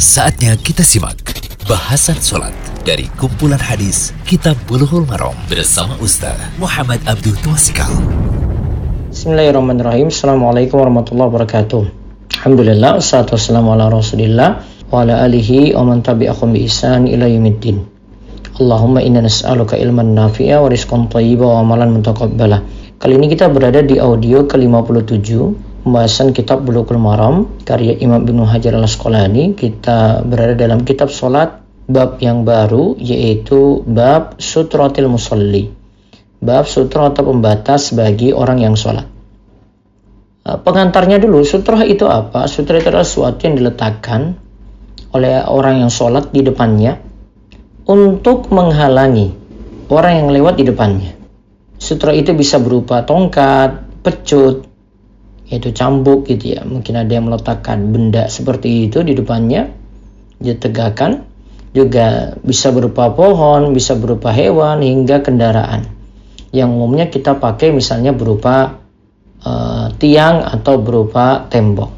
Saatnya kita simak bahasan sholat dari kumpulan hadis Kitab Bulughul Maram bersama Ustaz Muhammad Abdul Twasikal. Bismillahirrahmanirrahim. Assalamualaikum warahmatullahi wabarakatuh. Alhamdulillah, wassalatu wassalamu ala rasulillah wa ala alihi wa man tabi'ahum bi ihsan ila yaumiddin. Allahumma inna nas'aluka ilman nafi'a wa rizqan thayyiba wa amalan mutaqabbala. Kali ini kita berada di audio ke-57 pembahasan kitab Bulughul Maram karya Imam Ibnu Hajar Al-Asqalani. Kita berada dalam kitab salat bab yang baru yaitu bab sutratil musalli. Bab sutra atau pembatas bagi orang yang sholat. Uh, pengantarnya dulu, sutra itu apa? Sutra itu adalah sesuatu yang diletakkan oleh orang yang sholat di depannya untuk menghalangi orang yang lewat di depannya. Sutra itu bisa berupa tongkat, pecut, yaitu cambuk gitu ya. Mungkin ada yang meletakkan benda seperti itu di depannya. Dia tegakkan. Juga bisa berupa pohon bisa berupa hewan hingga kendaraan. Yang umumnya kita pakai misalnya berupa uh, tiang atau berupa tembok.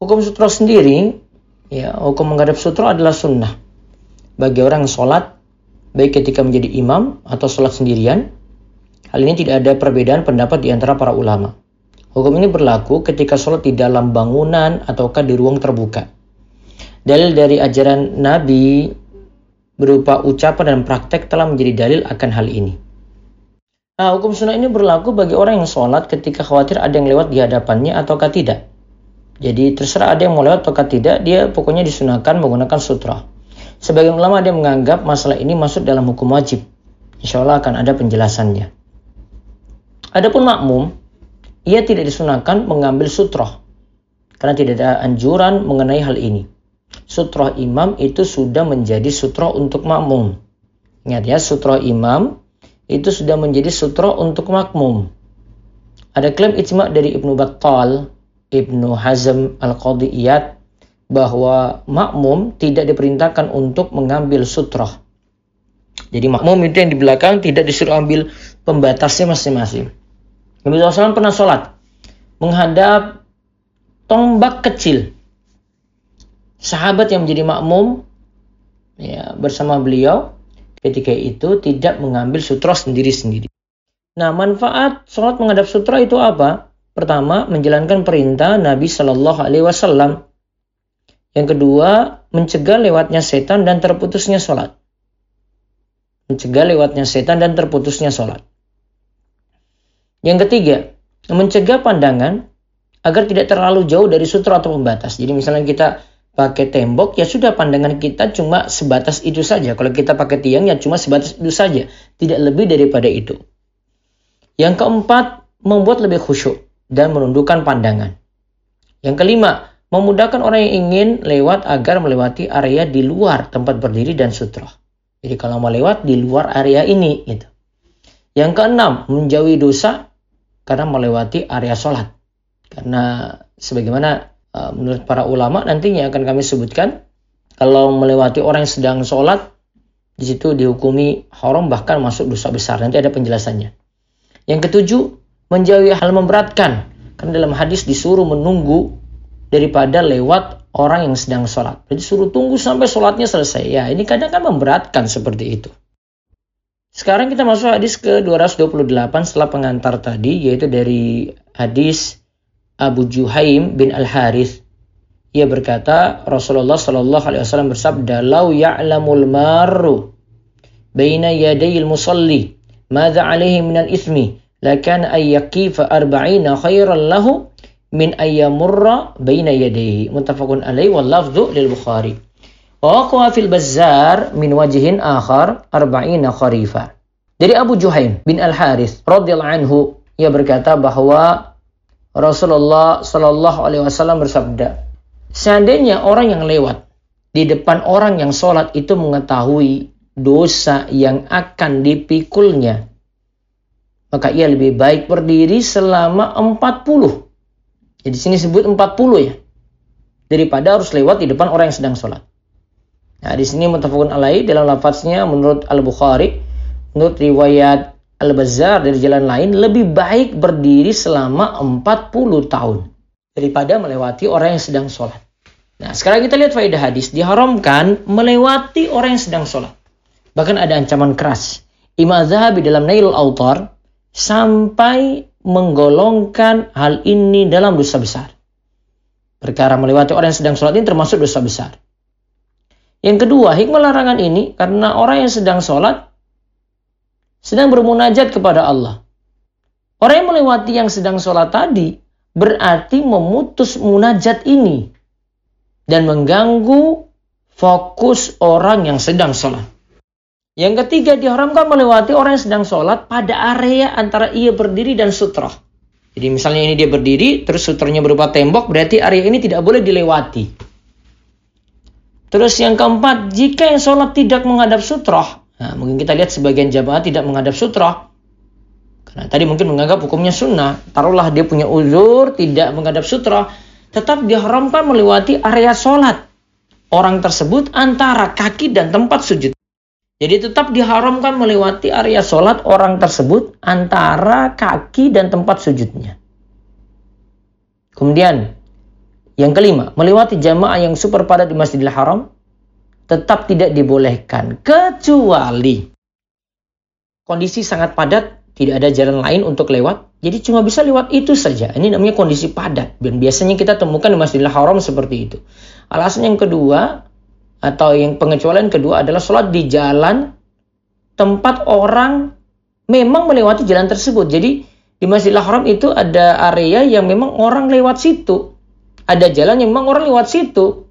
Hukum sutra sendiri ya hukum menghadap sutra adalah sunnah. Bagi orang yang sholat baik ketika menjadi imam atau sholat sendirian hal ini tidak ada perbedaan pendapat di antara para ulama Hukum ini berlaku ketika sholat di dalam bangunan ataukah di ruang terbuka. Dalil dari ajaran Nabi berupa ucapan dan praktek telah menjadi dalil akan hal ini. Nah, hukum sunnah ini berlaku bagi orang yang sholat ketika khawatir ada yang lewat di hadapannya ataukah tidak. Jadi terserah ada yang mau lewat ataukah tidak, dia pokoknya disunahkan menggunakan sutra. Sebagian ulama dia menganggap masalah ini masuk dalam hukum wajib. Insya Allah akan ada penjelasannya. Adapun makmum, ia tidak disunahkan mengambil sutroh karena tidak ada anjuran mengenai hal ini. Sutroh imam itu sudah menjadi sutroh untuk makmum. Ingat ya, sutroh imam itu sudah menjadi sutroh untuk makmum. Ada klaim ijma dari Ibnu Battal, Ibnu Hazm Al-Qadiyat bahwa makmum tidak diperintahkan untuk mengambil sutroh. Jadi makmum itu yang di belakang tidak disuruh ambil pembatasnya masing-masing. Nabi SAW pernah sholat menghadap tombak kecil. Sahabat yang menjadi makmum ya, bersama beliau ketika itu tidak mengambil sutra sendiri-sendiri. Nah, manfaat sholat menghadap sutra itu apa? Pertama, menjalankan perintah Nabi Shallallahu Alaihi Wasallam. Yang kedua, mencegah lewatnya setan dan terputusnya sholat. Mencegah lewatnya setan dan terputusnya sholat. Yang ketiga, mencegah pandangan agar tidak terlalu jauh dari sutra atau pembatas. Jadi misalnya kita pakai tembok, ya sudah pandangan kita cuma sebatas itu saja. Kalau kita pakai tiang, ya cuma sebatas itu saja. Tidak lebih daripada itu. Yang keempat, membuat lebih khusyuk dan menundukkan pandangan. Yang kelima, memudahkan orang yang ingin lewat agar melewati area di luar tempat berdiri dan sutra. Jadi kalau mau lewat di luar area ini, gitu. Yang keenam, menjauhi dosa karena melewati area sholat. Karena sebagaimana uh, menurut para ulama nantinya akan kami sebutkan, kalau melewati orang yang sedang sholat, di situ dihukumi haram bahkan masuk dosa besar. Nanti ada penjelasannya. Yang ketujuh, menjauhi hal memberatkan. Karena dalam hadis disuruh menunggu daripada lewat orang yang sedang sholat. Jadi suruh tunggu sampai sholatnya selesai. Ya ini kadang kan memberatkan seperti itu. Sekarang kita masuk hadis ke 228 setelah pengantar tadi yaitu dari hadis Abu Juhaim bin Al Harith. Ia berkata Rasulullah Shallallahu Alaihi Wasallam bersabda, "Lau ya'lamul maru baina yadayil musalli madza alaihi minal ithmi lakan ay yaqifa arba'ina khairan lahu min ayyamurra baina yadayhi." Muttafaqun alaihi wal lafdhu lil Bukhari. Wa fil bazzar min wajhin akhar arba'ina kharifa. Dari Abu Juhaim bin Al-Harith radhiyallahu anhu ia berkata bahwa Rasulullah Shallallahu alaihi wasallam bersabda, seandainya orang yang lewat di depan orang yang sholat itu mengetahui dosa yang akan dipikulnya, maka ia lebih baik berdiri selama 40. Jadi sini sebut 40 ya. Daripada harus lewat di depan orang yang sedang sholat. Nah, di sini mutafakun alai dalam lafaznya menurut Al-Bukhari, menurut riwayat Al-Bazzar dari jalan lain lebih baik berdiri selama 40 tahun daripada melewati orang yang sedang sholat. Nah, sekarang kita lihat faedah hadis. Diharamkan melewati orang yang sedang sholat. Bahkan ada ancaman keras. Imam Zahabi dalam Nailul Autar sampai menggolongkan hal ini dalam dosa besar. Perkara melewati orang yang sedang sholat ini termasuk dosa besar. Yang kedua, hikmah larangan ini karena orang yang sedang sholat sedang bermunajat kepada Allah. Orang yang melewati yang sedang sholat tadi berarti memutus munajat ini dan mengganggu fokus orang yang sedang sholat. Yang ketiga, diharamkan melewati orang yang sedang sholat pada area antara ia berdiri dan sutra. Jadi misalnya ini dia berdiri, terus sutranya berupa tembok, berarti area ini tidak boleh dilewati. Terus yang keempat, jika yang sholat tidak menghadap sutra, nah, mungkin kita lihat sebagian jamaah tidak menghadap sutra, karena tadi mungkin menganggap hukumnya sunnah, taruhlah dia punya uzur, tidak menghadap sutra, tetap diharamkan melewati area sholat orang tersebut antara kaki dan tempat sujud. Jadi tetap diharamkan melewati area sholat orang tersebut antara kaki dan tempat sujudnya. Kemudian yang kelima, melewati jamaah yang super padat di Masjidil Haram tetap tidak dibolehkan kecuali kondisi sangat padat, tidak ada jalan lain untuk lewat jadi cuma bisa lewat itu saja. Ini namanya kondisi padat. Dan biasanya kita temukan di Masjidil Haram seperti itu. Alasan yang kedua atau yang pengecualian kedua adalah sholat di jalan tempat orang memang melewati jalan tersebut. Jadi di Masjidil Haram itu ada area yang memang orang lewat situ. Ada jalan yang memang orang lewat situ.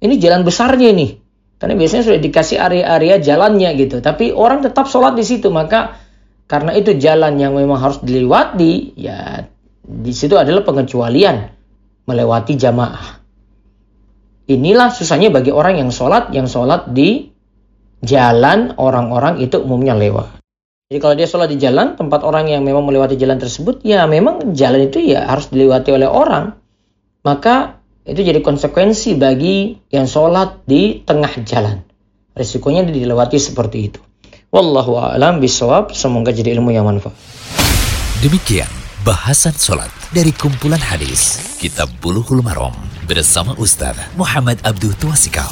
Ini jalan besarnya ini. Karena biasanya sudah dikasih area-area jalannya gitu. Tapi orang tetap sholat di situ. Maka karena itu jalan yang memang harus dilewati, ya di situ adalah pengecualian melewati jamaah. Inilah susahnya bagi orang yang sholat, yang sholat di jalan orang-orang itu umumnya lewat. Jadi kalau dia sholat di jalan, tempat orang yang memang melewati jalan tersebut, ya memang jalan itu ya harus dilewati oleh orang. Maka itu jadi konsekuensi bagi yang sholat di tengah jalan. Risikonya dilewati seperti itu. Wallahu a'lam bisawab. Semoga jadi ilmu yang manfaat. Demikian bahasan sholat dari kumpulan hadis Kitab Bulughul Maram bersama Ustaz Muhammad Abdul Tuasikal.